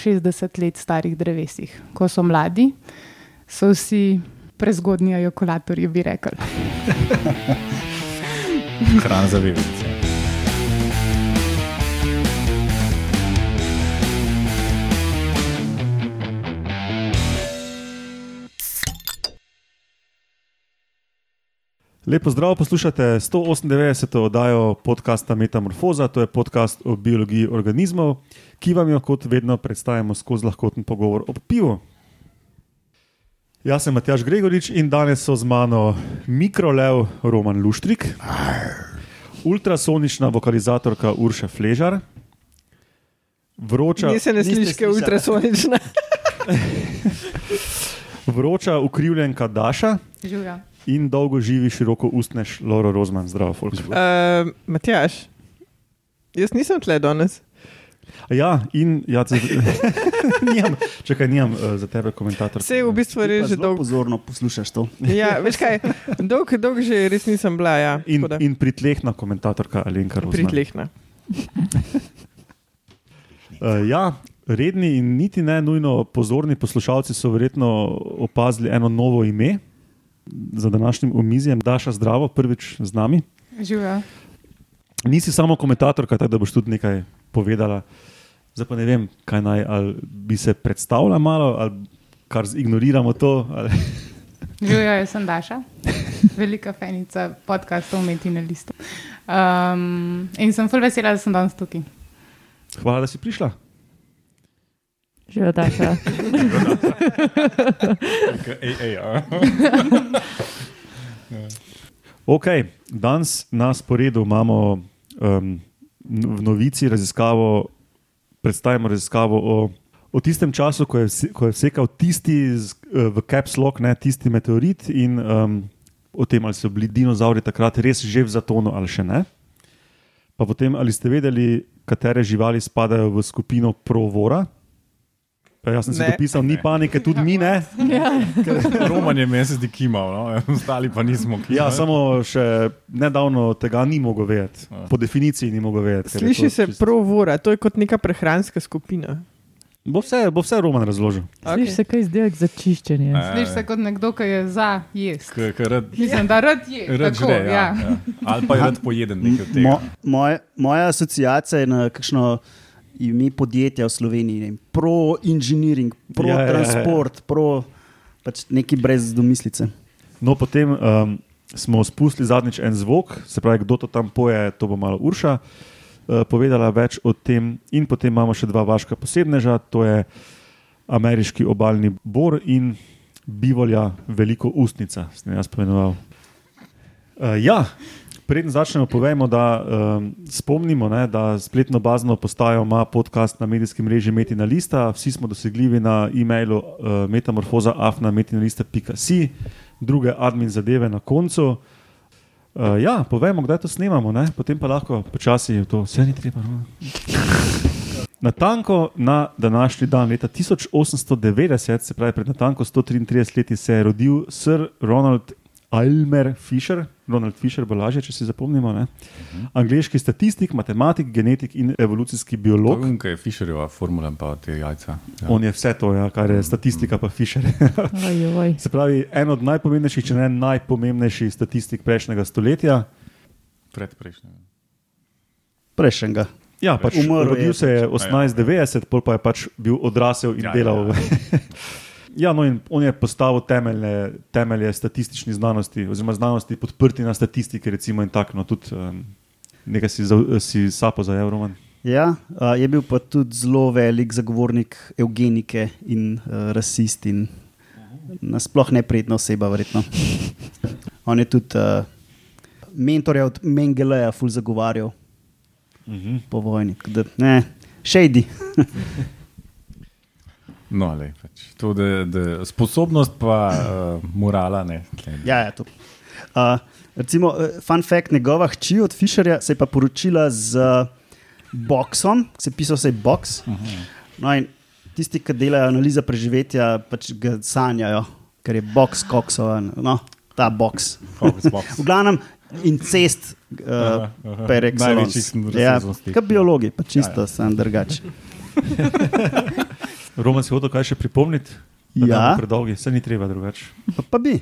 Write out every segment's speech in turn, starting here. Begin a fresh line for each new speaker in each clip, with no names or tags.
60 let starih drevesih. Ko so mladi, so vsi prezgodnji ejokulatorji, bi rekli.
Hrana za veverice.
Lepo zdrav, poslušate 198. oddajo podcasta Metamorfoza, to je podcast o biologiji organizmov, ki vam jo kot vedno predstavljamo skozi lahkoten pogovor o pivu. Jaz sem Matjaš Gregorič in danes so z mano mikrolev Roman Luštrik, ultrasonična vokalizatorka Urša Fležar, vroča,
Nisem ne slišiš, kaj je ultrasonična.
vroča ukrivljenka Daša
Živja.
In dolgo živi široko ustneš Loro Rozman. Zdravo, folk.
Uh, Matjaš, jaz nisem tle danes.
Ja, in ja, se, nijam, čakaj, nimam uh, za tebe komentator.
Vse v bistvu res že dolgo.
pozorno poslušaš to.
Ja, veš kaj, dolgo dolg že res nisem bila. Ja,
In, in pritlehna komentatorka Alenka Rozman.
pritlehna.
Uh, ja, redni in niti ne nujno pozorni poslušalci so verjetno opazili eno novo ime za današnjim omizjem. Daša zdravo, prvič z nami.
Živja.
Nisi samo komentatorka, tako da boš tudi nekaj povedala. Zdaj pa ne vem, kaj naj, ali bi se predstavila malo, ali kar ignoriramo to. Ali...
Živja, jaz sem Daša, velika fenica podcastov Metina Lista. Um, in sem full vesela, da sem danes tukaj.
Hvala, da si prišla.
Živijo Daša.
Ej, ej, a.
Ok, danes na sporedu imamo um, v novici raziskavo, predstavimo raziskavo o, o tistem času, ko je, ko je vsekal tisti z, eh, v Caps Lock, ne, tisti meteorit in um, o tem, ali so bili dinozauri takrat res že v zatonu ali še ne. Pa potem, ali ste vedeli, katere živali spadajo v skupino Provora? Pa jaz sem si
Ne.
dopisal, ni panike, tudi mi ne.
Roman je meni zdi kimal, no? ostali pa nismo kimali.
Ja, samo še nedavno tega ni mogel vedeti.
Ja.
Po definiciji ni mogel vedeti.
Sliši
to
se
čisto-
provora, to je kot neka prehranska skupina.
Bo vse, bo vse Roman razložil.
Slišiš se kaj izdelek za čiščenje?
Ja.
Slišiš se kot nekdo, ki je za jesti.
K, k, rad,
Mislim, da rad je.
rad
tako,
žre,
ja.
ja, ja. Ali pa je rad pojeden nekaj od tega.
Mo, moje, moja asociacija je na kakšno ime podjetja v Sloveniji, ne pro engineering, pro
Ja, ja, ja, ja.
transport, pro pač neki brez domislice.
No, potem um, smo spustili zadnjič en zvok, se pravi, kdo to tam poje, to bo malo Urša uh, povedala več o tem. In potem imamo še dva vaška posebneža, to je ameriški obaljni bor in bivolja veliko ustnica, sem jaz pomenoval. Uh, ja, preden začnemo, povemo, da um, spomnimo, ne, da spletno bazno postajo ima podcast na medijskem mreži Metina Lista. Vsi smo dosegljivi na e-mailu uh, metamorfoza.afna.metina.si, druge admin zadeve na koncu. Uh, ja, povemo, kdaj to snemamo, ne? potem pa lahko počasi v to, vse ni treba. No? Natanko na današnji dan, leta 1890, se pravi pred natanko 133 leti, se je rodil Sir Ronald Aylmer Fisher. Ronald Fisher bo lažje, če si zapomnimo. Ne? Angliški statistik, matematik, genetik in evolucijski biolog.
Tukaj je Fisherjeva formula, pa te jajca. Ja.
On je vse to, ja, kar je statistika, pa Fisher.
Oj, oj.
se pravi, en od najpomembnejših, če ne najpomembnejši statistik prejšnjega stoletja.
Predprejšnji.
Prejšnjega.
Ja, pač
Umrl je
rodil se je
pač.
1890, pol pa je pač bil odrasel in
Ja,
ja, delal.
ja,
Ja, ja, no in on je postavil temelje, temelje statistični znanosti, oziroma znanosti podprti na statistiki, recimo in tako. No, tudi um, nekaj si, za, si sapo za Evroman.
Ja, a, je bil pa tudi zelo velik zagovornik eugenike in uh, rasist in nasploh neprijetna oseba, verjetno. On je tudi uh, mentorja od Mengeleja, ful zagovarjal
Mhm.
po vojni. Da, ne, shady.
No, lej, pač. to, da, da sposobnost pa uh, morala ne.
Ja, ja, to. Uh, recimo, uh, fun fact, njegova hči od Fisherja se je pa poročila z uh, Boxom, se je pisal se je Box. No, in tisti, ki delajo analizo preživetja, pač ga sanjajo, ker je Box koksovan, no, ta Box.
Focus box.
V glavnem, incest, uh, per excellence.
sem
Ja,
razsežnosti.
kot biologi, pa čisto
Ja,
ja, ja. sem drugače.
Roman si hotel kaj še pripomniti?
Ja.
Predolgi, se ni treba drugače.
Pa, pa bi.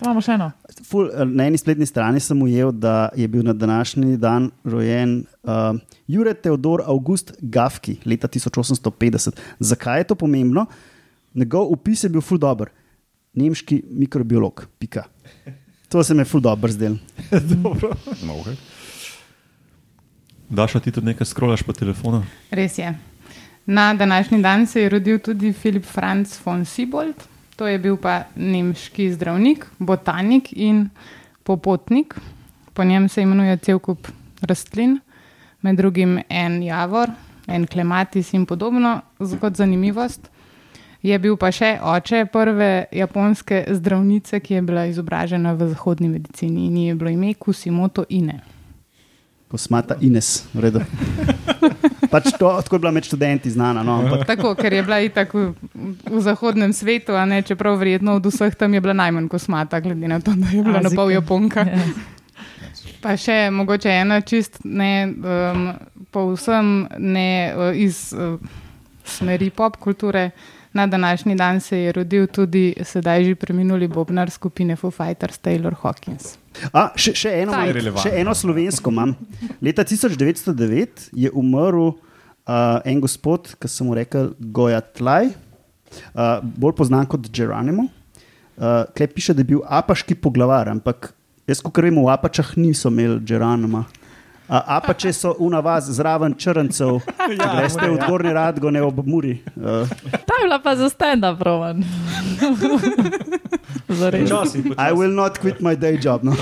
Samo imamo še eno.
Ful, eh, na eni spletni strani sem ujel, da je bil na današnji dan rojen uh, Jure Teodor August Gafki leta 1850. Zakaj je to pomembno? Njegov opis je bil ful dobr. Nemški mikrobiolog. Pika. To se mi je ful dobro zdel.
Dobro.
No, okay.
Daša, ti tudi nekaj skrolaš po telefonu?
Res je. Na današnji dan se je rodil tudi Filip Franz von Siebold. To je bil pa nemški zdravnik, botanik in popotnik. Po njem se imenuje cel kup rastlin, med drugim en javor, en klematis in podobno. Z- Kot zanimivost je bil pa še oče prve japonske zdravnice, ki je bila izobražena v zahodni medicini in ji je bilo ime Kusimoto Ine.
Posmata Ines, v redu. Pač to, tako je bila med študenti znana. No, ampak,
Tako, ker je bila itak v, v zahodnem svetu, a ne, čeprav verjetno od vseh tam je bila najmanj kosmata, glede na to, da je bila na pol japonka.
Ja.
Pa še mogoče ena čist ne, um, povsem ne uh, iz uh, smeri pop kulture. Na današnji dan se je rodil tudi sedaj že preminuli bobnar skupine Foo Fighters Taylor Hawkins.
A, še, še, eno,
Ta je
relevantno.
še eno slovensko imam. Leta 1909 je umrl uh, en gospod, ki sem mu rekel Goja Tlaj, uh, bolj znan kot Geronimo. Uh, Klej piše, da je bil apaški poglavar, ampak jaz, kot vem, v apačah niso imeli Geronima. A, apače so unavaz zraven črncev, ja, greste v Gorni Radgone ob Muri. Uh,
Ta je bila pa za. Zares.
Včasih.
I will not quit my day job. No.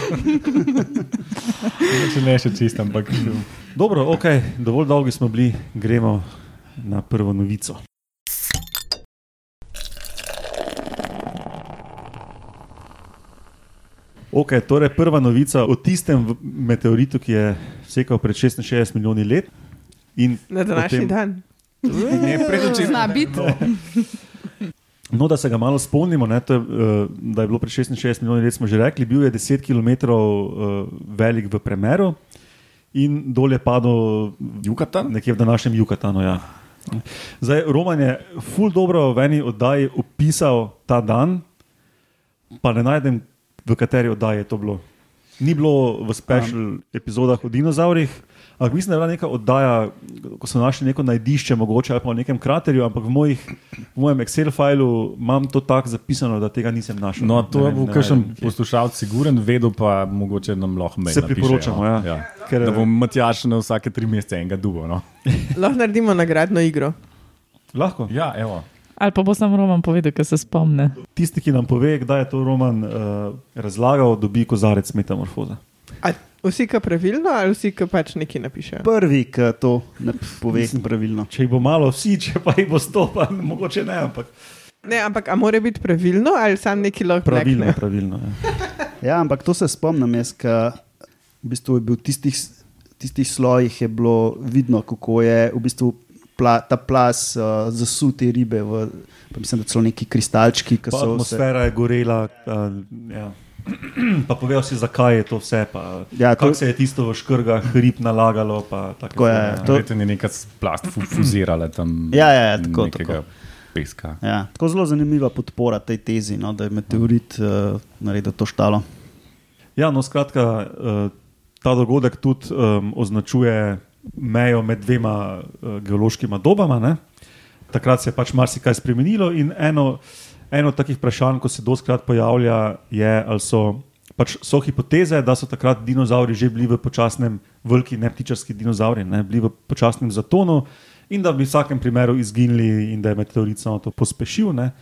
Če ne še čist, ampak
Dobro, ok, dovolj dolgi smo bili, gremo na prvo novico. Ok, torej prva novica o tistem meteoritu, ki je sekal pred 66 milijoni let. In
Na današnji
potem-
dan.
ne predočim.
Zna biti.
No, da se ga malo spomnimo, ne, to je, uh, da je bilo pred 66 milijoni let, smo že rekli, bil je 10 km uh, velik v premeru in dol je padel
Jukatan?
nekje v današnjem Jukatanu. Ja. Zdaj, Roman je ful dobro v eni oddaji opisal ta dan, pa ne najdem, v kateri oddaji je to bilo. Ni bilo v special epizodah o dinozaurih, ampak mislim, da je bila neka oddaja, ko so našli neko najdišče, mogoče ali pa v nekem kraterju, ampak v, mojih, v mojem Excel filu imam to tako zapisano, da tega nisem našel.
No, to
Ne
je bil kakšen poslušalec, siguren, vedel pa mogoče nam lahko mail
Se
napiše,
priporočamo,
no.
ja.
ja.
Ker-
Da bom Matjaš na vsake tri mesece enega dubo. No?
Lahko naredimo nagradno igro.
Lahko.
Ja, evo.
Ali pa bo sam Roman povedal, ker se spomne.
Tisti, ki nam pove, kdaj je to Roman uh, razlagal, dobi kozarec metamorfoza.
A vsi, ki pravilno, ali vsi, ki pač nekaj napišejo?
Prvi, ki to ne pove pravilno.
Če jih bo malo vsi, če pa jih bo sto, pa mogoče ne, ampak
Ne, ampak a mora biti pravilno ali sam neki lahko
pravilno.
blekne?
pravilno ja.
Ja, ampak to se spomnim, jaz, ker v bistvu je bil tistih, tistih slojih je bilo vidno, kako je v bistvu pla, ta plas uh, zasul te ribe. V, pa mislim, da so neki kristalčki, so se.
atmosfera je gorela. Uh, ja. Pa povedal si, zakaj je to vse. Pa,
Ja, to-
Kako se je tisto v škrgah, hrib nalagalo. pa
Tako je,
ja.
to-
Verjetno je neka plast fu- fuzirala tam.
Ja, ja, ja, tako,
nekega
tako.
Peska.
Ja, tako zelo zanimiva podpora tej tezi, no, da je meteorit uh, naredil to štalo.
Ja, no, skratka, uh, ta dogodek tudi um, označuje mejo med dvema uh, geološkima dobama. Ne? Takrat se je pač marsikaj spremenilo in eno, eno takih vprašanj, ko se doskrat pojavlja, je, ali so, pač so hipoteze, da so takrat dinozauri že bili v počasnem, veliki neptičarski dinozauri, ne? bili v počasnem zatonu in da bi v vsakem primeru izginili in da je meteorit samo to pospešil. Ne?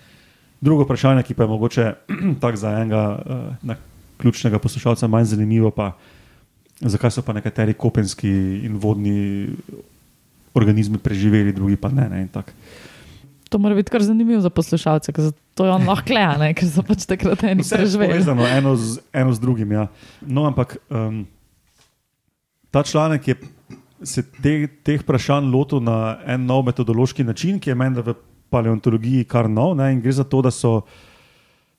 Drugo vprašanje, ki pa je mogoče tako za enega uh, na ključnega poslušalca manj zanimivo, pa zakaj so pa nekateri kopenski in vodni organizmi preživeli, drugi pa ne. ne.
To mora biti kar zanimivo za poslušalce, ker to je on lahko kleja, ne? ker so pač takrat eni
Vse
preživeli.
povezano eno z, eno z drugim. Ja. No, ampak um, ta članek je se te, teh vprašanj lotil na en nov metodološki način, ki je meni v paleontologiji kar nov. Ne, in gre za to, da so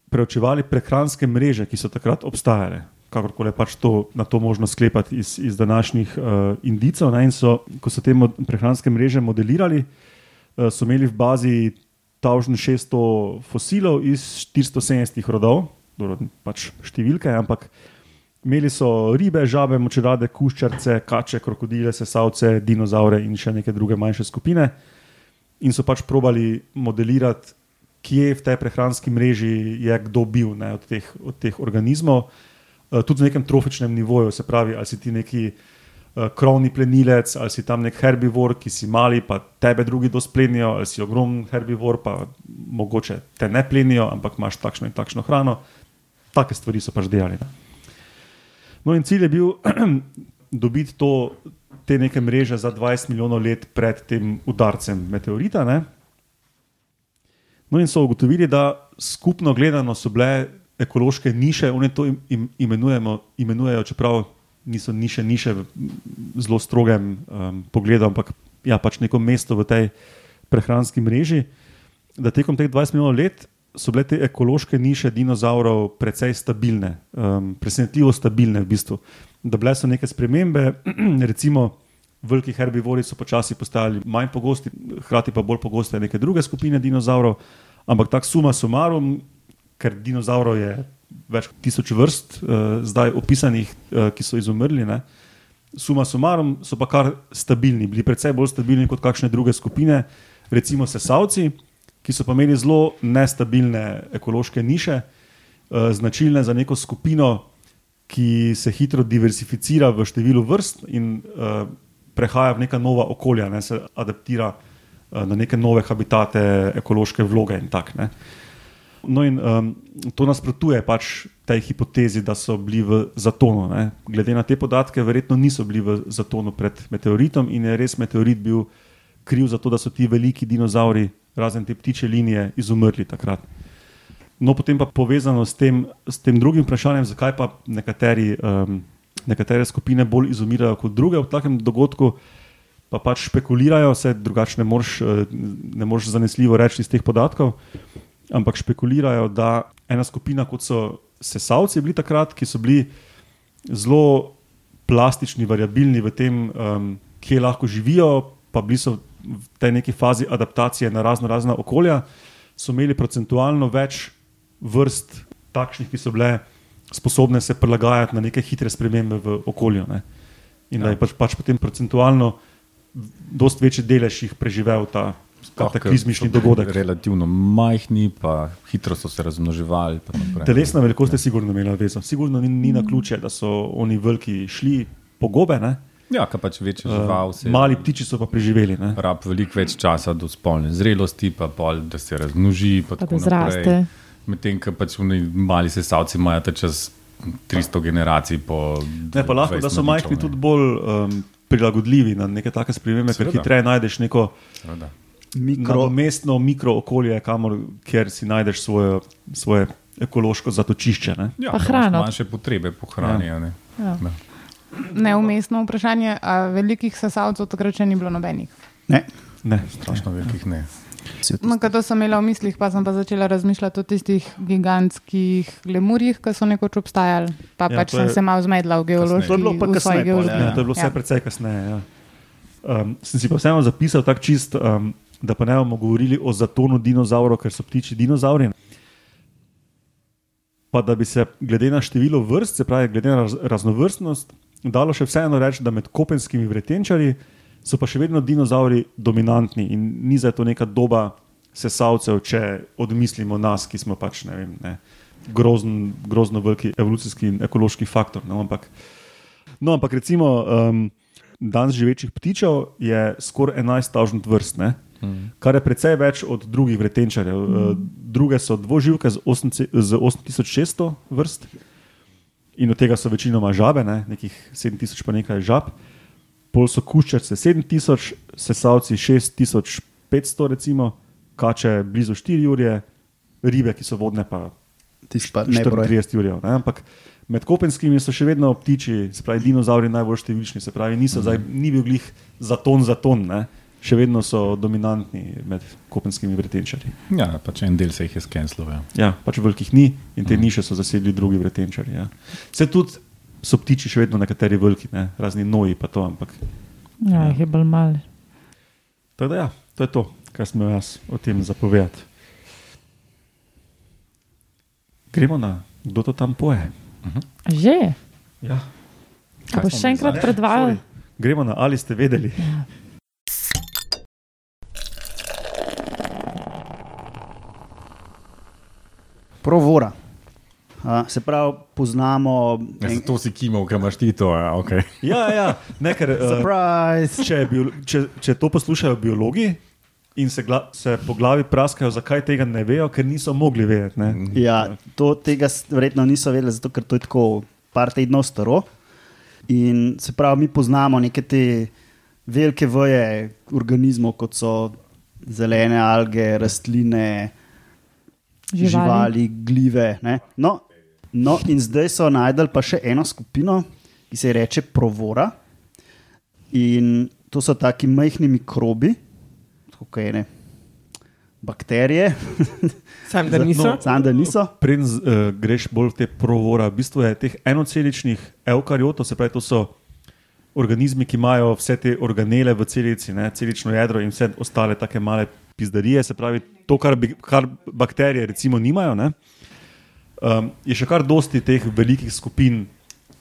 preučevali prehranske mreže, ki so takrat obstajale. Kakorkoli pač to, na to možno sklepati iz, iz današnjih uh, indicov. Ne, in so, ko so te prehranske mreže modelirali, uh, so imeli v bazi 1600 fosilov iz 470 rodov, dobro, pač številke, ampak imeli so ribe, žabe, močerade, kuščarce, kače, krokodile, sesalce, dinozaure in še neke druge manjše skupine. In so pač probali modelirati, kje v tej prehranski mreži je kdo bil ne, od, teh, od teh organizmov, tudi na nekem trofičnem nivoju, se pravi, ali si ti neki uh, krovni plenilec, ali si tam nek herbivor, ki si mali, pa tebe drugi dosplenijo, ali si ogromen herbivor, pa mogoče te ne plenijo, ampak imaš takšno in takšno hrano. Take stvari so pač delali. Ne. No, in cilj je bil dobiti to, te neke mreže za 20 milijonov let pred tem udarcem meteorita. Ne. No, in so ugotovili, da skupno gledano so bile ekološke niše, oni to im, im, imenujejo, čeprav niso niše, niše v zelo strogem um, pogledu, ampak ja, pač neko mesto v tej prehranski mreži. Da tekom teh 20 milijonov let so bile te ekološke niše dinozaurov precej stabilne, um, presenetljivo stabilne v bistvu. Da bile so neke spremembe, recimo. Veliki herbivori so počasi postajali manj pogosti, hkrati pa bolj pogoste neke druge skupine dinozaurov, ampak tako suma sumarum, ker dinozaurov je več tisoč vrst, uh, zdaj opisanih, uh, ki so izumrli. Ne? Suma sumarum so pa kar stabilni, bili precej bolj stabilni kot kakšne druge skupine, recimo sesalci, ki so pa imeli zelo nestabilne ekološke niše, uh, značilne za neko skupino, ki se hitro diversificira v številu vrst in uh, prehaja v neka nova okolja, ne, se adaptira uh, na neke nove habitate, ekološke vloge in tako naprej. No, in um, to nasprotuje pač tej hipotezi, da so bili v zatonu. Ne. Glede na te podatke, verjetno niso bili v zatonu pred meteoritom in je res meteorit bil kriv za to, da so ti veliki dinozauri, razen te ptiče linije, izumrli takrat. No, potem pa povezano s tem, s tem drugim vprašanjem, zakaj pa nekateri, um, nekatere skupine bolj izumirajo kot druge v takem dogodku, pa pač špekulirajo, vse drugače ne moreš, ne moreš zanesljivo reči iz teh podatkov ampak špekulirajo, da ena skupina, kot so sesalci, bili takrat, ki so bili zelo plastični, variabilni v tem, um, kje lahko živijo, pa bili so v tej neki fazi adaptacije na razno razna okolja, so imeli procentualno več vrst takšnih, ki so bile sposobne se prilagajati na neke hitre spremembe v okolju. Ne. In ja. da je pač, pač potem procentualno. Dost večji delež jih preživel ta kataklizmični dogodek.
Relativno majhni, pa hitro so se razmnoževali.
Telesna velikost je sigurno imela vezo. Sigurno ni, ni na ključe, da so oni veliki šli po gobe. Ne?
Ja, kaj pač večji žival.
Uh, mali ptiči so pa preživeli. Ne?
Rab veliko več časa do spolne zrelosti, pa pol, da se razmnoži. Pa
pa da zraste.
Medtem, ko pač mali sesalci imajo čez 300 generacij.
Ne, pa lahko, da so majhni tudi bolj um, prilagodljivi na neke take spremembe, ker hitreje najdeš neko. Seveda mikro... mestno mikrookolje, kamor si najdeš svoje, svoje ekološko zatočišče. Ne?
Ja, pa hrano. Manjše potrebe po hrani. Ja. Ne? Ja.
Neumestno vprašanje, a velikih sesalcev takrat še ni bilo nobenih?
Ne, ne strašno ne. velikih ne.
No, to sem imela v mislih, pa sem pa začela razmišljati o tistih gigantskih lemurjih, ki so nekoč obstajali. Pa ja, pač sem se malo zmedla v geološki.
To je bilo pa kasneje. Ja, to je bilo vse ja. precej kasneje. Ja. Um, sem si pa vseeno zapisal tako čist. Um, da pa ne bomo govorili o zatonu dinozaurov, ker so ptiči dinozauri. Pa da bi se glede na število vrst, se pravi, glede na raznovrstnost, dalo še vseeno reči, da med kopenskimi vretenčari so pa še vedno dinozauri dominantni in ni za to neka doba sesalcev, če odmislimo nas, ki smo pač ne vem. Ne, Grozn, grozno veliki evolucijski in ekološki faktor. No, ampak, no, ampak recimo, um, danes živečih ptičev je skoraj 11.000 vrst, ne? Mm. kar je precej več od drugih vretenčarjev. Mm. Druge so dvoživke z 8600 vrst in od tega so večinoma žabe, ne? nekih 7000 pa nekaj žab. Pol so kuščarce 7000, sesalci 6500, recimo, kače blizu 4 ure, ribe, ki so vodne pa 34 ur. Ampak med kopenskimi so še vedno ptiči, se pravi, dinozauri najbolj številčni, se pravi, niso, mm. zdaj, ni bil glih za ton za ton. Ne? Še vedno so dominantni med kopenskimi vretenčari.
Ja, pač en del se jih je skenslov. Ja.
ja, pač velikih ni in te mm. niše so zasedli drugi vretenčari. Ja. Se tudi so ptiči še vedno nekateri veliki, ne? razni noji pa to, ampak.
Ja, jih ja. je bolj mali.
Tako da ja, to je to. kaj smo jaz o tem zapovedati. Gremo na, kdo to tam poje.
Že.
Ja.
Boš še enkrat predvajal?
Gremo na, ali ste vedeli.
Provora. Uh, se pravi, poznamo.
Ja, zato si kimal, ker imaš ti to. Ja, okay.
Ja, ja, ne, ker, uh,
Surprise!
če, bio, če, če to poslušajo biologi in se, gla, se po glavi praskajo, zakaj tega ne vejo, ker niso mogli vedeti. Ne?
Ja, to tega verjetno niso vedeli, zato ker to je tako par tednov staro. In se pravi, mi poznamo neke te velike vrste organizmov, kot so zelene alge, rastline, živali, živali glive. ne. No, no, in zdaj so najdel pa še eno skupino, ki se reče provora. In to so taki majhni mikrobi, kot ene bakterije,
Sam da niso.
No,
samo da niso.
Preden uh, greš bolj v te provora, v bistvu je teh enoceličnih eukariotov, se pravi, to so organizmi, ki imajo vse te organele v celici, ne, celično jedro in vse ostale take male pizdarije, se pravi, to, kar, bi, kar bakterije recimo nimajo. Ne, um, je še kar dosti teh velikih skupin,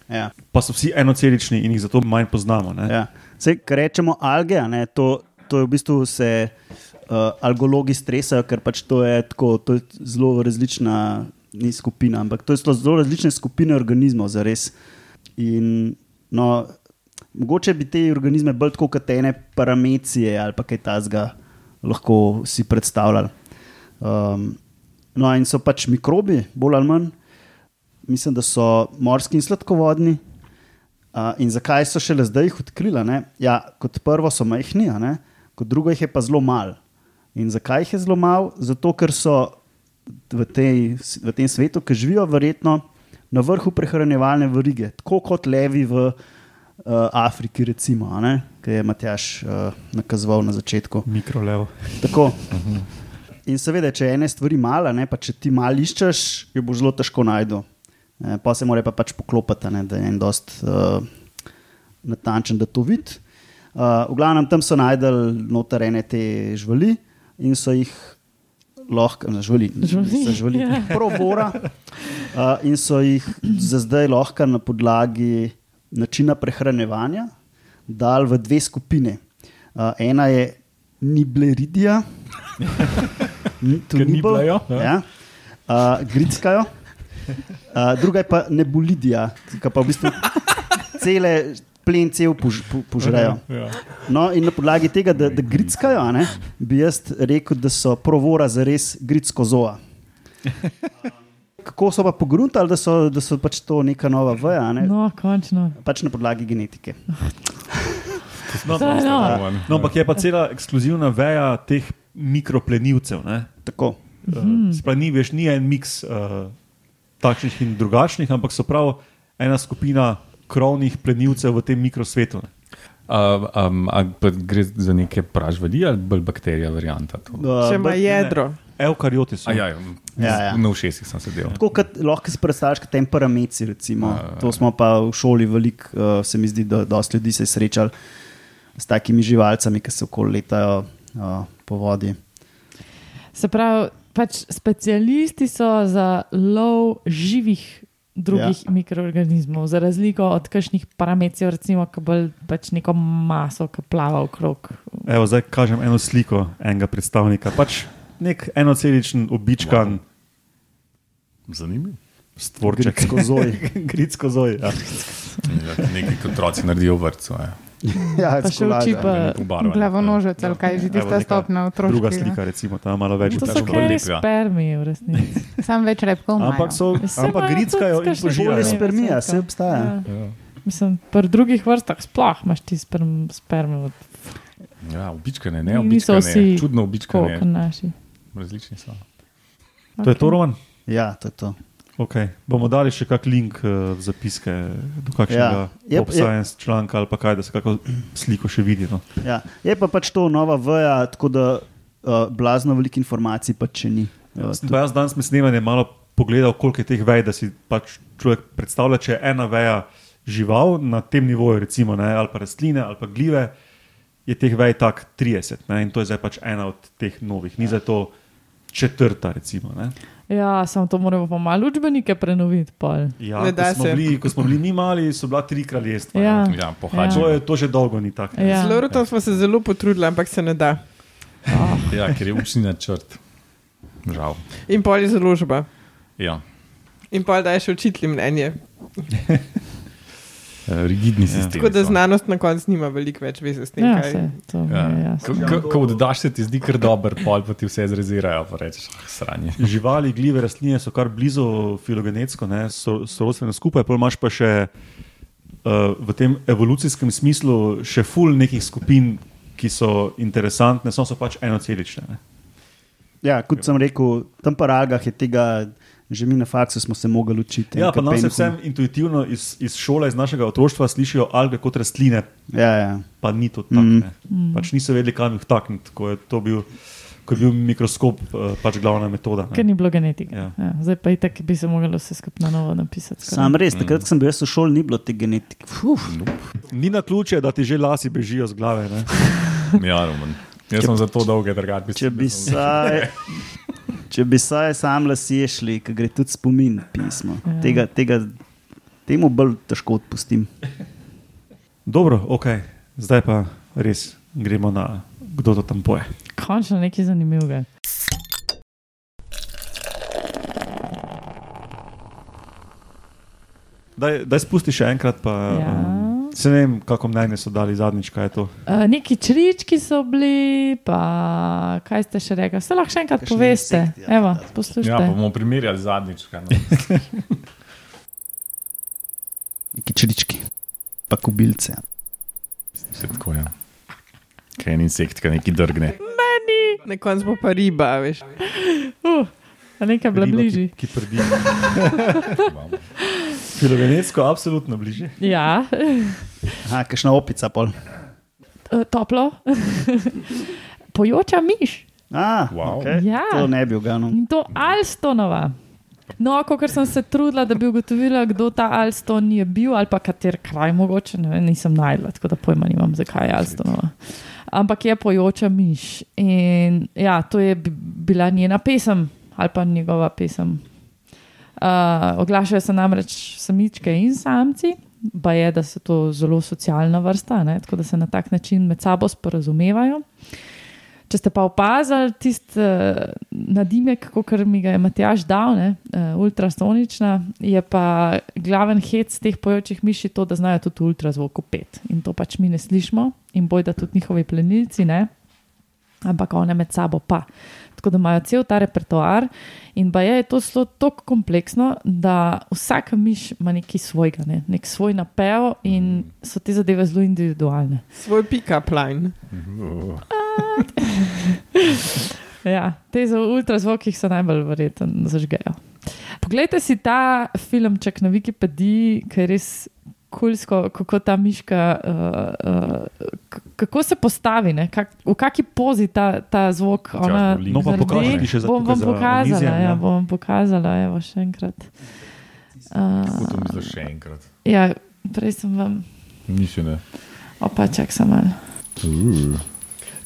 Ja.
pa so vsi enocelični in jih zato manj poznamo. Ne.
Ja. Sej, kar rečemo alge, ne, to, to je v bistvu se uh, algologi stresajo, ker pač to je, tako, to je zelo različna ni skupina, ampak to so zelo različne skupine organizmov za res. In, no, mogoče bi te organizme bolj kot ene paramecije ali pa kaj tasga lahko si predstavljali. Um, no, in so pač mikrobi, bolj ali manj. Mislim, da so morski in sladkovodni. Uh, in zakaj so šele zdaj jih odkrili? Ja, kot prvo so majhni, kot drugo jih je pa zelo malo. In zakaj jih je zelo malo? Zato, ker so v, tej, v tem svetu, ki živijo, verjetno na vrhu prehranjevalne verige, tako kot levi v uh, Afriki, recimo, ki je Matjaš uh, nakazoval na začetku.
Mikrolev.
Tako. In seveda, če je ene stvari malo, ne, pa če ti malo iščeš, jo bo zelo težko najdu. E, pa se mora pa pač poklopiti, ne, da je en dost uh, natančen, da to vidi. Uh, v glavnem tam so najdel noter ene te živali in so jih lahko, ne, živali,
Živali,
so živali,
ja.
provora. Uh, in so jih za zdaj lahko na podlagi načina prehranevanja dal v dve skupine. Uh, ena je Nibleridija, Ni- nibel,
niblajo, ja.
ja. uh, gritskajo, uh, druga je pa nebulidija, ki pa v bistvu cele plen cel pož, po, požrejo.
Ja.
No, in na podlagi tega, da, da gritskajo, ne, bi jaz rekel, da so provora za res gritsko zoa. Kako so pa pogruntali, da so, da so pač to neka nova veja, a ne?
No, končno.
pač na podlagi genetike.
No,
je no.
no, ampak je pa cela ekskluzivna veja teh mikroplenilcev. ne.
Tako.
Uh, Sprav ni več ni en miks uh, takšnih in drugačnih, ampak so prav ena skupina krovnih plenilcev v tem mikrosvetu. Ne.
Uh, um, gre za neke pražvali ali bolj bakterija varianta? To?
Uh,
Če ima jedro.
Eukarioti so.
A, ja,
Ja, ja.
Na ušesih sem sedel.
Tako kot lahko si predstavljaš, kot temperamenti. Recimo. To smo pa v šoli veliko, uh, se mi zdi, da dosti ljudi se je srečali s takimi živalcami, ki se okoli letajo uh, po vodi.
Se pravi, pač specialisti so za lov živih drugih ja. mikroorganizmov, za razliko od kakšnih parametrov, recimo, ki bolj pač neko maso, ki plava okrog.
Evo, zdaj kažem eno sliko enega predstavnika. Pač nek enoceličen, običkan wow.
Zanimivo.
stvorček.
Gritsko zoj.
Gritsko zoj. Ja.
Ja, Nekaj kot otroci naredijo v vrtu. Ja.
ja,
Pa še uči pa glavonožec, ali kaj že tista stopna otroška.
Druga slika, recimo, ta malo več.
To
tako
so
bolj
kaj
lep, ja.
spermi, v resnici.
Sam več repkov.
Ampak so, ampak gritskajo in požirajo.
Spermija,
sladka.
se obstaja.
Ja.
Ja.
Mislim, pri drugih vrstah sploh imaš ti sperm, sperme,
Ja, običkane, ne
Niso
običkane.
vsi
Čudno
kot
običkane.
naši.
Različni so.
To je to, Roman?
Ja, to je to.
Okay. Bomo dali še kak link uh, v zapiske do kakšnega
Ja. Je-
ja. Pop Science članka ali pa kaj, da se kako sliko še vidi. No.
Ja. Je pa pač to nova veja, tako da uh, blazno veliko informacij pač še ni. Uh,
Sem pa jaz danes med snemanjem malo pogledal, koliko je teh vej, da si pač človek predstavlja, če je ena veja žival na tem nivoju, recimo, ne, ali pa rastline ali pa gljive. je teh vej tak 30 ne? in to je zdaj pač ena od teh novih, ni za to četrta. Recimo, ne?
Ja, samo to moramo pa malo učbenike prenoviti. pol.
ja,
Ne
ko,
da
smo
se.
bili, ko smo bili mi mali, so bila tri kraljestva.
Ja.
ne.
Ja,
To,
pohačemo.
je, to že dolgo ni tako.
Ja.
Z Lorutom smo se zelo potrudili, ampak se ne da.
Ja, ker je učni načrt. Žal.
In pol je založba.
Ja.
In pol da je še učitelj mnenje.
Eh, Rigidni sistem.
Tako da znanost na koncu nima veliko več veze s tem,
Ja,
kaj
se,
Ja.
jasno.
Ko- oddaš, se ti zdi kar dober, pol pa ti vse zrezirajo, pa rečeš, ah, sranje.
Živali, gljive, rastline so kar blizu filogenetsko, ne, so, so rodstvene skupaj, pol imaš pa še uh, v tem evolucijskem smislu še ful nekih skupin, ki so interesantne, samo so pač enocelične. Ne.
Ja, kot sem rekel, tam pa algah je tega, že mi na faksu smo se mogli učiti.
Ja, pa nam se vsem intuitivno iz, iz šole, iz našega otroštva slišijo alge kot rastline,
Ja, ja.
pa ni to tako. Mm. Pač niso vedeli, kam jih vtakniti, ko je to bil, ko je bil mikroskop uh, pač glavna metoda.
Ker
Ne.
ni bilo genetike.
Ja.
Ja. Zdaj pa itak bi se moglo vse skupaj na novo napisati. skoraj.
Sam res, takrat, ko sem bil v šoli, ni bilo te genetike. Fuf.
Ni na ključe, da ti že lasi bežijo z glave. Ne.
Ja, Roman. Jaz sem zato dolge, drugače
Če bi saj, če bi saj sam lasje šli, ki gre tudi spomin pismo.
Ja.
Tega, tega, temu bolj težko odpustim.
Dobro, ok, zdaj pa res gremo na kdo to tam poje.
Končno nekaj zanimivega.
Daj, daj spusti še enkrat, pa
Ja.
um, se ne vem, kako mnenje so dali zadnjič, kaj je to.
Uh, neki črički so bili, pa kaj ste še rekli. Vse lahko še enkrat
Kakšni
poveste.
insekti, ja,
Evo,
pa-
Ja,
poslušajte.
pa bomo primerjali zadnjič. kaj no.
Neki črički, pa kubilce.
Še tako je. Kaj je en insekt, ki nekaj drgne.
Na koncu bo pa riba, veš.
Uh, nekaj bila
Riba,
bližje.
Ki, ki prdi. Filogenetsko, absolutno bližje.
Ja,
Aha, kakšna opica pol.
Eh, toplo. Pojoča miš.
A,
Wow.
okay.
Ja.
To ne bi uganil.
In to Alstonova. No, kot sem se trudila, da bi ugotovila, kdo ta Alston je bil ali pa kater kraj mogoče, ne nisem najdla, tako da pojma nimam, zakaj je Alstonova. Ampak je pojoča miš. In ja, to je bi- bila njena pesem ali pa njegova pesem. Uh, oglašajo se namreč samičke in samci, pa je, da so to zelo socialna vrsta, ne? tako da se na tak način med sabo sporazumevajo. Če ste pa opazili tisti uh, nadimek, kot mi ga je Matjaš dal, ne, uh, ultrasonična, je pa glaven hec teh pojočih miši to, da znajo tudi ultrazvok pet. In to pač mi ne slišimo, in boj, da tudi njihovi plenilci ne, ampak one med sabo pa. Tako da imajo cel ta repertoar in pa je to zelo tako kompleksno, da vsaka miš ima nekaj svojega, ne? nek svoj napev in so te zadeve zelo individualne.
Svoj pick-up line.
Ja, te za ultrazvokih so najbolj verjetno zažgejo. Poglejte si ta filmček na Wikipediji, ki je res kulsko, kako ta miška, uh, uh, kako se postavi, ne? kak, v kakšni pozi ta, ta zvok. Ona.
No, pa pokaži ti še za
bom
tukaj
vam
za
pokazala,
omizjem,
ja, bom vam pokazala, evo še enkrat.
Kako to
Uh,
misliš še enkrat?
ja, prej sem vam,
Mišljene.
opa, čak sem malo.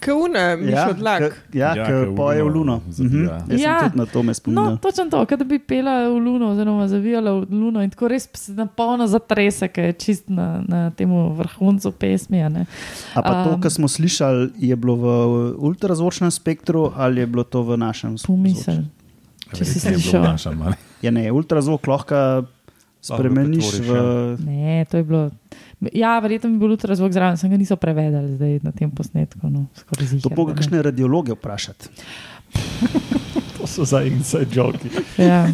Kauna,
Ja,
odlak.
Ja,
Ja,
ja
v
poje v
luno zavija.
Mhm. Jaz
Ja.
sem tudi na to me
No,
spominjal.
točno to, da bi pela v luno, oziroma zavijala v luno in tako res se na polno zatrese, ker je čist na, na tem vrhuncu pesmi. a ne.
A pa to,
Um,
kar smo slišali, je bilo v ultrazvočnem spektru ali je bilo to v našem
Pomisel. Če si slišal.
našem?
Ja, ne, ultrazvok lahko spremeniš v.
Ne, to je bilo. Ja, verjetno bi bil ultrazvok zraven, sem ga niso prevedali zdaj na tem posnetku. No,
To
ziher, da ne.
kakšne radiologe vprašati.
To so za inside joki.
Ja.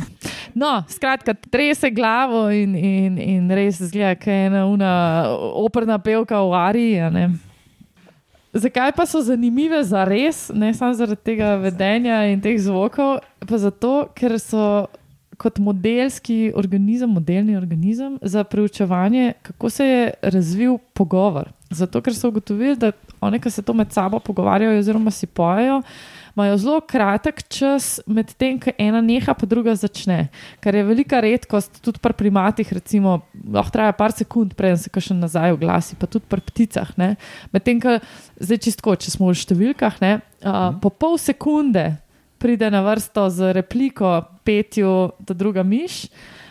No, skratka, trese glavo in, in, in res zgleda, kot je ena una operna pevka v Ariji. a ne. Zakaj pa so zanimive za res, ne samo zaradi tega vedenja in teh zvokov, pa zato, ker so kot modelski organizem, modelni organizem za preučevanje, kako se je razvil pogovor. Zato, ker so ugotovili, da oni, ki se to med sabo pogovarjajo, oziroma si pojejo, imajo zelo kratek čas med tem, ko ena neha, pa druga začne. Kar je velika redkost, tudi pri primatih, recimo, lahko traja par sekund, preden se še nazaj oglasi, pa tudi pri pticah. Medtem, ko zdaj čistko, če smo v številkah, ne, uh, po pol sekunde pride na vrsto z repliko, petju, ta druga miš,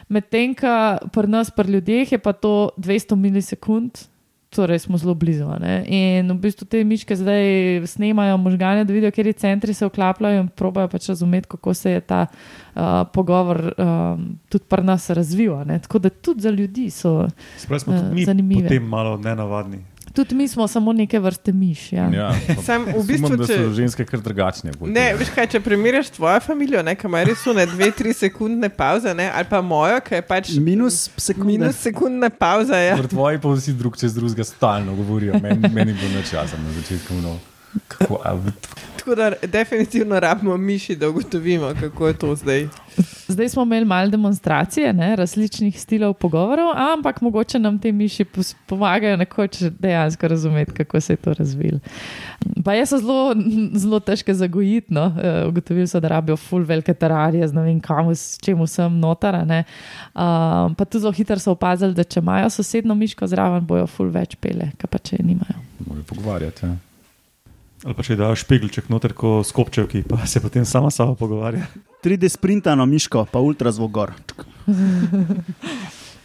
medtem, ko pri nas, pri ljudeh, je pa to 200 milisekund. Torej, smo zelo blizu. Ne? In v bistvu te miške zdaj snemajo možgane, da vidijo, kje centri se vklapljajo in probajo pač razumeti, kako se je ta uh, pogovor um, tudi pri nas razvil. Tako da tudi za ljudi so.
Spravi smo
Eh,
mi
zanimive.
potem malo nenavadni.
Tudi mi smo samo neke vrste miš. Ja.
Ja, pa
Sam v bistvu,
da
če-
so ženske kar drugačne. bolj
Ne, veš kaj, če primerjaš tvojo družino, kamar res so ne dve, tri sekundne pauze, ne, ali pa mojo, ki je pač
Minus sekunde.
minus sekundna pauza. Ja.
Tvoji pa vsi drug čez drugega stalno govorijo. Meni, meni je bilo časa na začetku. No. Kako, a,
Tako da definitivno rabimo miši, da ugotovimo, kako je to zdaj.
Zdaj smo imeli malo demonstracije ne, različnih stilov pogovorov, ampak mogoče nam te miši pomagajo nekoč dejansko razumeti, kako se je to razvilo. Pa je so zelo, zelo težke zagojiti. No. Eh, Ugotovili so, da rabijo full velike terarije z ne vem kam, s čem vsem notara. Uh, pa tudi zelo hitro so opazili, da če imajo sosedno miško zraven, bojo full več pele, kaj pa če je nimajo.
morajo pogovarjati. Ja.
Ali pa če daš špeglček noter, ko skopčevki, pa se potem sama s sabo pogovarja.
3D sprintano miško, pa ultrazvok gor.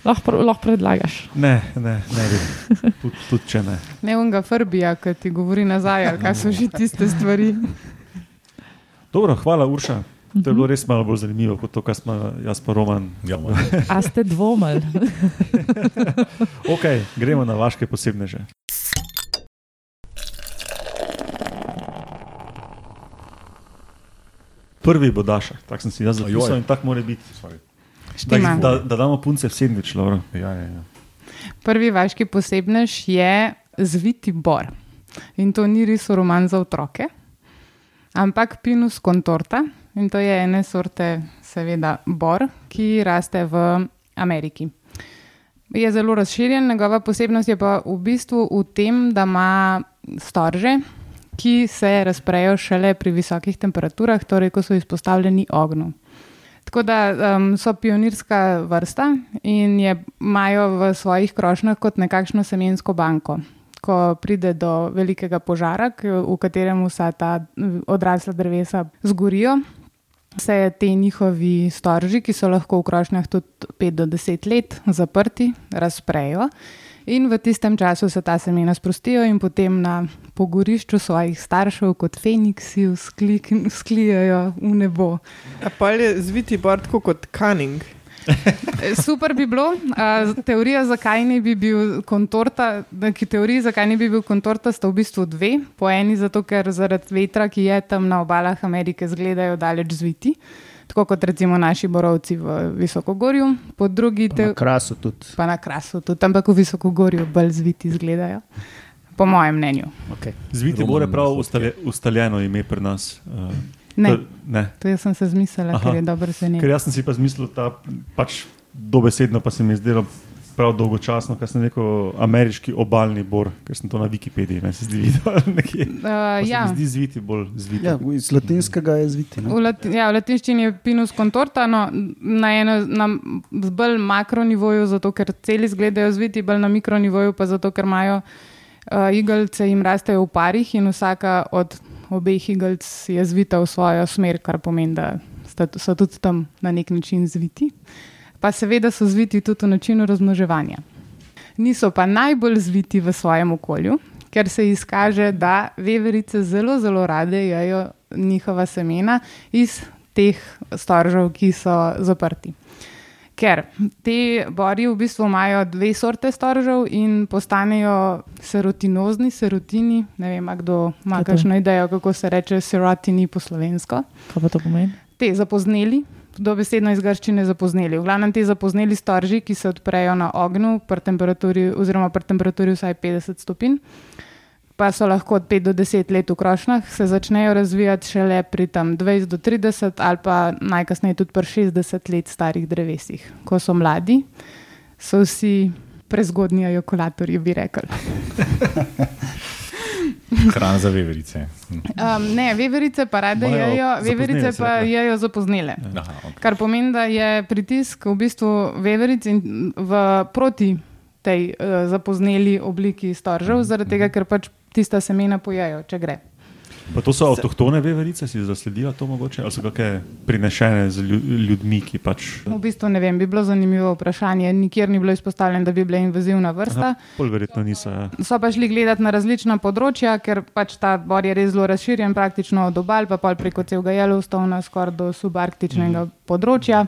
Lahko, lahko predlagaš.
Ne, ne, ne bi. Tudi tud, če ne.
Ne unga frbija, ki ti govori nazaj, ali kaj so že tiste stvari.
Dobro, hvala Urša. To je bilo res malo bolj zanimivo kot to, kar smo jaz pa Roman.
Ja,
A ste dvomili?
Ok, gremo na vaše posebneže. Prvi bo Daša, tako sem si jaz zapisal in tako mora biti.
Sorry.
Da, da, da damo punce v sendvič, Laura.
ja, ja, ja.
Prvi vaški posebnež je zviti bor. In to ni res roman za otroke, ampak Pinus contorta. In to je ene sorte, seveda, bor, ki raste v Ameriki. Je zelo razširjen, njegova posebnost je pa v bistvu v tem, da ima storže, ki se razprejo šele pri visokih temperaturah, torej ko so izpostavljeni ognju. Tako da um, so pionirska vrsta in je, imajo v svojih krošnjah kot nekakšno semensko banko. Ko pride do velikega požara, v katerem vsa ta odrasla drevesa zgorijo, se te njihovi storži, ki so lahko v krošnjah tudi 5 do 10 let zaprti, razprejo. In v tistem času se ta semena sprostijo in potem na pogorišču svojih staršev, kot feniksi, vzklijajo v nebo.
A pa je zviti bor tako kot kaning.
Super bi bilo. A, teorija, zakaj ne bi bil kontorta, ki teoriji, zakaj ne bi bil kontorta, sta v bistvu dve. Po eni, zato ker zaradi vetra, ki je tam na obalah Amerike, zgledajo daleč zviti, tako kot recimo naši borovci v Visokogorju. Po drugi,
Na
te,
krasu tudi.
pa na krasu, tudi ampak v Visokogorju bolj zviti izgledajo. Po mojem mnenju.
Okay.
Zviti bo prav ustalje, ustaljeno ime pri nas. Uh,
Ne,
to, ne.
to jaz sem se zmislila,
Aha.
ker je dobro se
Ker
ne.
jaz sem si pa zmislil, da pač dobesedno pa se mi je zdelo prav dolgočasno, ker sem rekel ameriški obalni bor, ker sem to na Wikipediji, meni se zdi videl nekje.
Uh, ja.
zdi zviti bolj zviti.
Ja, iz latinskega je zviti.
V,
Ne?
lati, ja, v latinščini je pinus contorta, no, na, eno, na z bolj makronivoju, zato ker celi izgledajo zviti, bolj na mikronivoju, pa zato ker imajo uh, igelce, jim rastejo v parih in vsaka od obeh igelc je zvita v svojo smer, kar pomeni, da sta, so tudi tam na nek način zviti. Pa seveda so zviti tudi v načinu razmnoževanja. Niso pa najbolj zviti v svojem okolju, ker se izkaže, da veverice zelo, zelo rade jejo njihova semena iz teh storžev, ki so zaprti. Ker te bori v bistvu imajo dve sorte storžev in postanejo serotinozni, serotini. Ne vem, kdo ima kakšno idejo, kako se reče serotini po slovensko
Kaj pa to pomeni?
te zapozneli, dobesedno iz grščine zapozneli. V glavnem te zapozneli storži, ki se odprejo na ognju, pri temperaturi, oziroma pri temperaturi vsaj 50 stopinj, pa so lahko od 5 do 10 let v krošnjah, se začnejo razvijati šele pri tam 20 do 30 ali pa najkasneje tudi pri 60 let starih drevesih. Ko so mladi, so vsi prezgodnji ejokulatorji, bi rekli.
Hrana za veverice.
Um, ne, veverice pa rade
Imajo
jejo, veverice pa
rekla.
jejo zapoznele.
Aha, okay.
Kar pomeni, da je pritisk v bistvu veveric in v proti tej uh, zapozneli obliki storžev, zaradi tega, ker pač tista semena pojejo, če gre.
Pa to so avtohtone veverice, si zasledila to mogoče, ali so kakšne prinešene z lju- ljudmi, ki pač.
V bistvu ne vem, bi bilo zanimivo vprašanje. Nikjer ni bilo izpostavljeno, da bi bila invazivna vrsta.
Pol verjetno niso. Ja.
So pa šli gledati na različna področja, ker pač ta bor je res zelo razširjen, praktično od obal, pa pol preko celega Yellowstona, skoraj do subarktičnega mm. področja.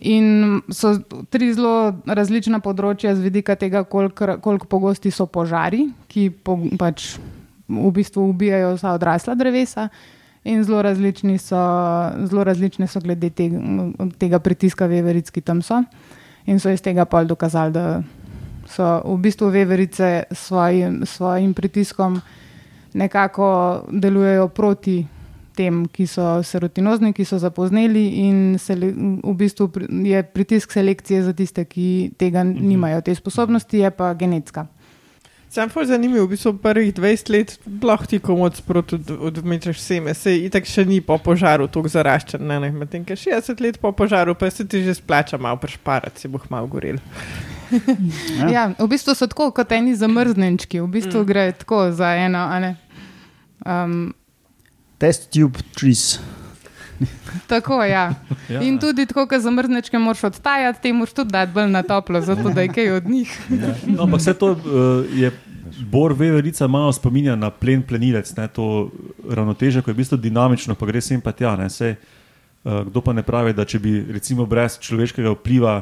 In so tri zelo različna področja z vidika tega, koliko kolik pogosti so požari, ki po, pač v bistvu ubijajo vsa odrasla drevesa. In zelo različni so, zelo različne so glede tega, tega pritiska veveric, ki tam so. In so iz tega pol dokazali, da so v bistvu veverice s svojim, svojim pritiskom nekako delujejo proti tem, ki so serotinozni, ki so zapozneli, in sele, v bistvu je pritisk selekcije za tiste, ki tega nimajo. Te sposobnosti je pa genetska.
Sam pa zanimiv, v bistvu prvih 20 let lahko ti komod sproti od, odmečeš seme, se itak še ni po požaru tako zaraščen, ne, ne, medtem ko 60 let po požaru pa se ti že splača malo prešparati, se boh malo gorel.
Ja.
Ja, v bistvu so tako kot eni zamrznenčki, v bistvu mm. gre tako za eno. a ne. Um,
Test tube trees.
Tako ja.
Ja.
In tudi tako, kot zamrznečke moraš odtajati, te moraš tudi dati bolj na toplo, zato da je kaj od njih.
No, ampak vse to uh, je. Bor veverica malo spominja na plen plenilec, ne, to ravnoteže, ko je v bistvu dinamično, pa gre sem pa tja. Ne, sej, uh, kdo pa ne pravi, da če bi recimo brez človeškega vpliva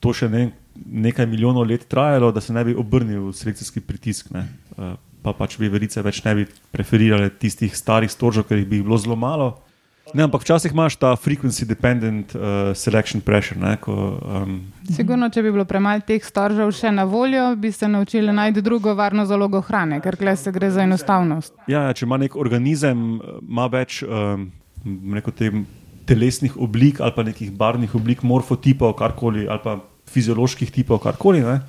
to še ne, nekaj milijonov let trajalo, da se ne bi obrnil selekcijski pritisk. Ne, uh, pa pač veverice več ne bi preferirale tistih starih storžev, ker jih bi bilo zelo malo. Ne, ampak včasih imaš ta frequency dependent uh, selection pressure. Ne, ko, um,
Sigurno, če bi bilo premalo teh storžev še na voljo, bi se naučili najti drugo varno zalogo hrane, ker kle se gre za enostavnost.
Ja, ja, če ima nek organizem, eh, ima več um, tem, telesnih oblik ali pa nekih barvnih oblik, morfotipov, karkoli, ali pa fizioloških tipov, karkoli. Ne?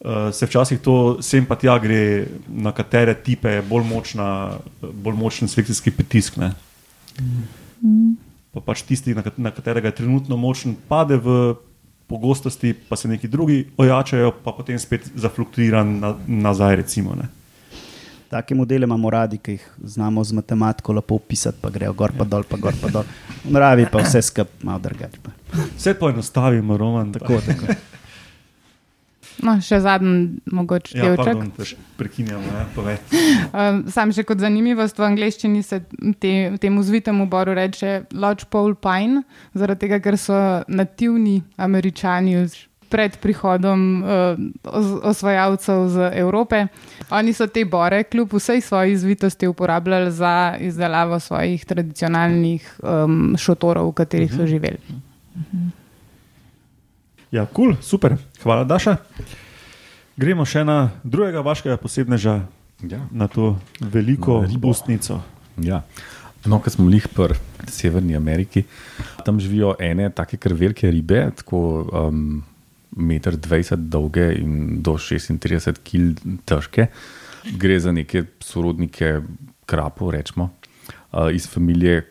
Uh, se včasih to sem pa tja gre, na katere tipe je bolj, močna, bolj močen selekcijski pritisk. Ne? Pa pač tisti, na, na katerega je trenutno močen, pade v pogostosti, pa se neki drugi ojačajo, pa potem spet zafluktuira na, nazaj. Recimo, ne.
Take modele imamo radi, ki jih znamo z matematiko lepo opisati, pa grejo gor pa dol, pa gor pa dol. V naravi pa vse skupaj malo drugače.
Vse poenostavimo, Roman.
Tako, tako.
No, še zadnji, mogoče
Ja,
delček.
prekinjamo, ne, povej.
Um, sam še kot zanimivost v angleščini se te, temu zvitemu boru reče Lodgepole Pine, zaradi tega, ker so nativni američani pred prihodom uh, os- osvajalcev z Evrope. Oni so te bore, kljub vsej svoji zvitosti, uporabljali za izdelavo svojih tradicionalnih um, šotorov, v katerih so živeli.
Ja, kul, cool, super, hvala, Daša. Gremo še na drugega vašega posebneža,
Ja.
na to veliko
Na ribo.
ustnico.
Ja. No, ko smo lih pri Severni Ameriki, tam živijo ene take kar velike ribe, tako um, 1,20 m dolge in do 36 kg težke. Gre za neke sorodnike krapov, rečemo, uh, iz familije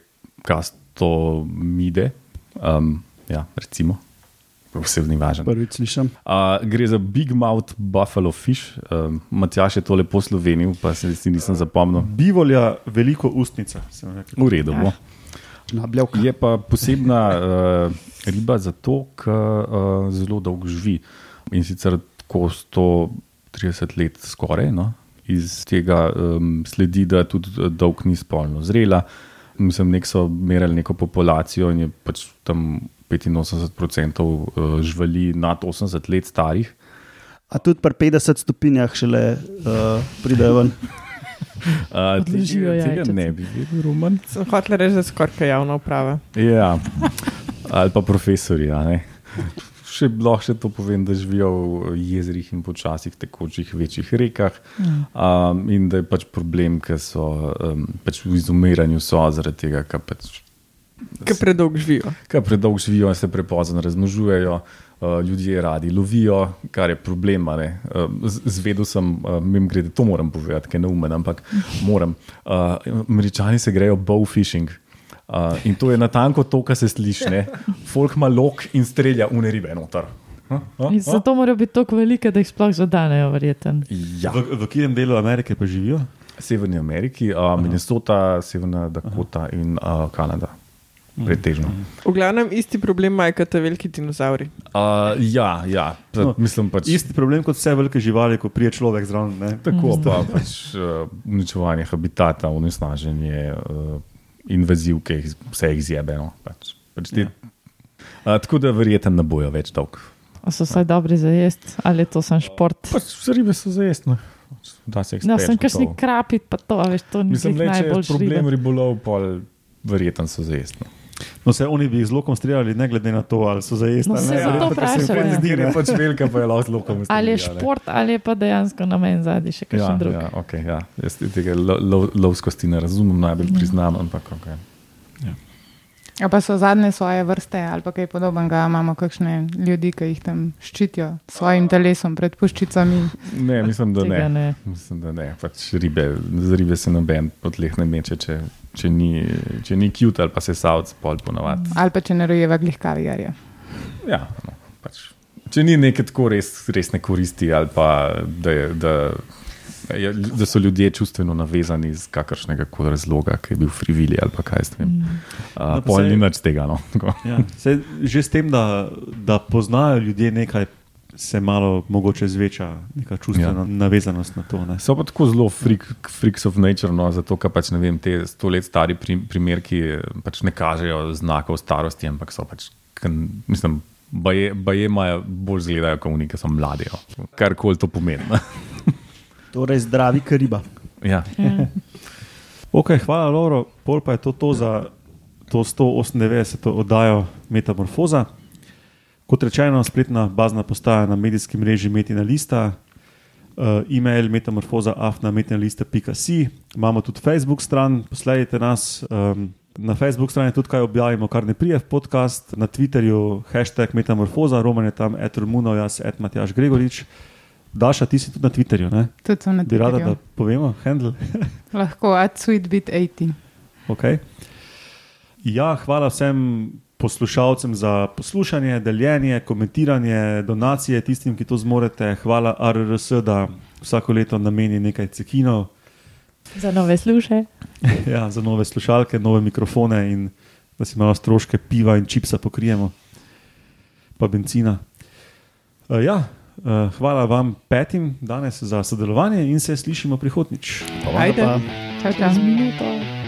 Castomide. Um, ja, recimo, vse ni važno.
Prvič slišim.
Uh, gre za Big Mouth Buffalo Fish. Um, Matjaš je to lepo slovenil, pa se si nisem zapomnil.
Bivolja veliko ustnica. sem rekel.
V redu bo.
Nabljavka.
Je pa posebna uh, riba zato, ker uh, zelo dolgo živi in sicer tako 130 let skoraj. No? Iz tega um, sledi, da tudi dolg ni spolno zrela. Mislim, nek so merili neko populacijo in je pač tam 85% uh, živali nad 80 let starih.
A tudi pri 50 stopinjah šele uh, pridejo ven.
Uh,
Odložijo
tega, tega ne bi vedel, Roman.
Sem hotel reči, da skoraj kaj javna uprava.
Ja, ali pa profesori. a ne. Še lahko še to povem, da živijo v jezerih in počasih tekočih večjih rekah. Um, in da je pač problem, ker so um, pač v izumiranju so zaradi tega, ker pač
Ker predolgo živijo.
Ker predolgo živijo in se prepozno razmnožujejo, uh, ljudje radi lovijo, kar je problem. a ne. Uh, Zvedel sem, uh, mim grede, to moram povedati, ker je neumen, ampak moram. Uh, Američani se grejo bowfishing. Uh, in to je natanko to, kar se sliši. ne. Folk ima lok in strelja une ribe noter. Ha, ha,
In
ha.
zato morajo biti tako velike, da jih sploh zadanejo, verjeten.
Ja,
V, v katerem delu Amerike pa živijo?
Severni Ameriki, uh, Minnesota, Severna Dakota Aha. in uh, Kanada. Pretežno.
V glavnem isti problem imajo kot veliki dinozauri.
Uh, ja, ja. Pa,
No,
mislim pač.
Isti problem kot vse velike živali, ko prije človek zraven. ne.
Tako pa pač uh, uničevanje habitata, onesnaženje, uh, invaziv, ki jih vse jih zjebe. No, pač, pač te, uh, tako da verjetno ne bojo več dolg.
A so vsaj dobri za jesti, ali je to sem šport?
Pač vse ribe so zajestne. Da se jih
No,
speče,
sem kakšni krapi, pa to, a veš, to ni
Mislim, le, če je
najbolj
problem ribolov, pa verjetno so zajestne.
No, se oni bi jih z lokom streljali, ne glede na to, ali so zajesti.
No, se
ne.
zato vprašam,
pač
ja.
zdi,
Ker je
ne.
pač velika, pa je lahko zelo komu
Ali je šport, ali je pa dejansko namen zadnji še
Ja,
kakšen drug.
ja, okay, ja. Jaz tega lo, lo, lovskosti ne razumem, najbolj priznam, ampak okay.
A pa so zadnje svoje vrste ali pa kaj podobnega, imamo kakšne ljudi, ki jih tam ščitijo s svojim telesom pred puščicami.
Ne, mislim, da ne.
ne.
Mislim, da ne. Pač ribe, za ribe se noben podleh ne meče, če, če ni, če ni cute ali pa se savc pol ponovadi.
Ali pa če ne rojeva glih kavijarja.
Ja, no, pač, če ni neke tako res, resne koristi ali pa da, je, da, je, da so ljudje čustveno navezani iz kakršnega koli razloga, ki je bil frivili ali pa kaj s tem.
Mm.
Uh,
No, pa
pol ni nič tega. No. Tako.
Ja, saj že s tem, da, da poznajo ljudje nekaj, se malo mogoče zveča neka čustvena ja. navezanost na to. Ne.
So pa tako zelo freak, freaks of nature, no, zato ker pač ne vem, te sto let stari prim, primerki pač ne kažejo znakov starosti, ampak so pač, kan, mislim, baje, baje imajo bolj zgledajo, kot oni, ki so mladi. no. Karkoli to pomeni.
Torej, zdravi kariba.
ja.
Ja.
Ok, hvala, Lauro. Pol pa je to, to za to 198. oddajo Metamorfoza. Kot rečeno, spletna bazna postaja na medijskem mreži Metina Lista, uh, e-mail metamorfoza.afna.metina.si, imamo tudi Facebook stran, posledajte nas. Um, na Facebook strani tudi kaj objavimo, kar ne prije v podcast, na Twitterju hashtag Metamorfoza, Roman je tam, Etor Muno, jaz, Ed Matjaš Gregorič. Daša, ti si tudi na Twitterju, ne?
Tudi so na
Bi rada, da
Twitterju.
povemo, handle.
Lahko at sweetbit 80.
Okay. Ja, hvala vsem poslušalcem za poslušanje, deljenje, komentiranje, donacije tistim, ki to zmorete. Hvala RRS, da vsako leto nameni nekaj cekinov
Za nove sluše.
ja, za nove slušalke, nove mikrofone in da si malo stroške piva in čipsa pokrijemo, pa benzina. Uh, ja, uh, hvala vam petim danes za sodelovanje in se slišimo prihodnič.
Ajde.
Pa-
Čau, čau.
Čez minuto.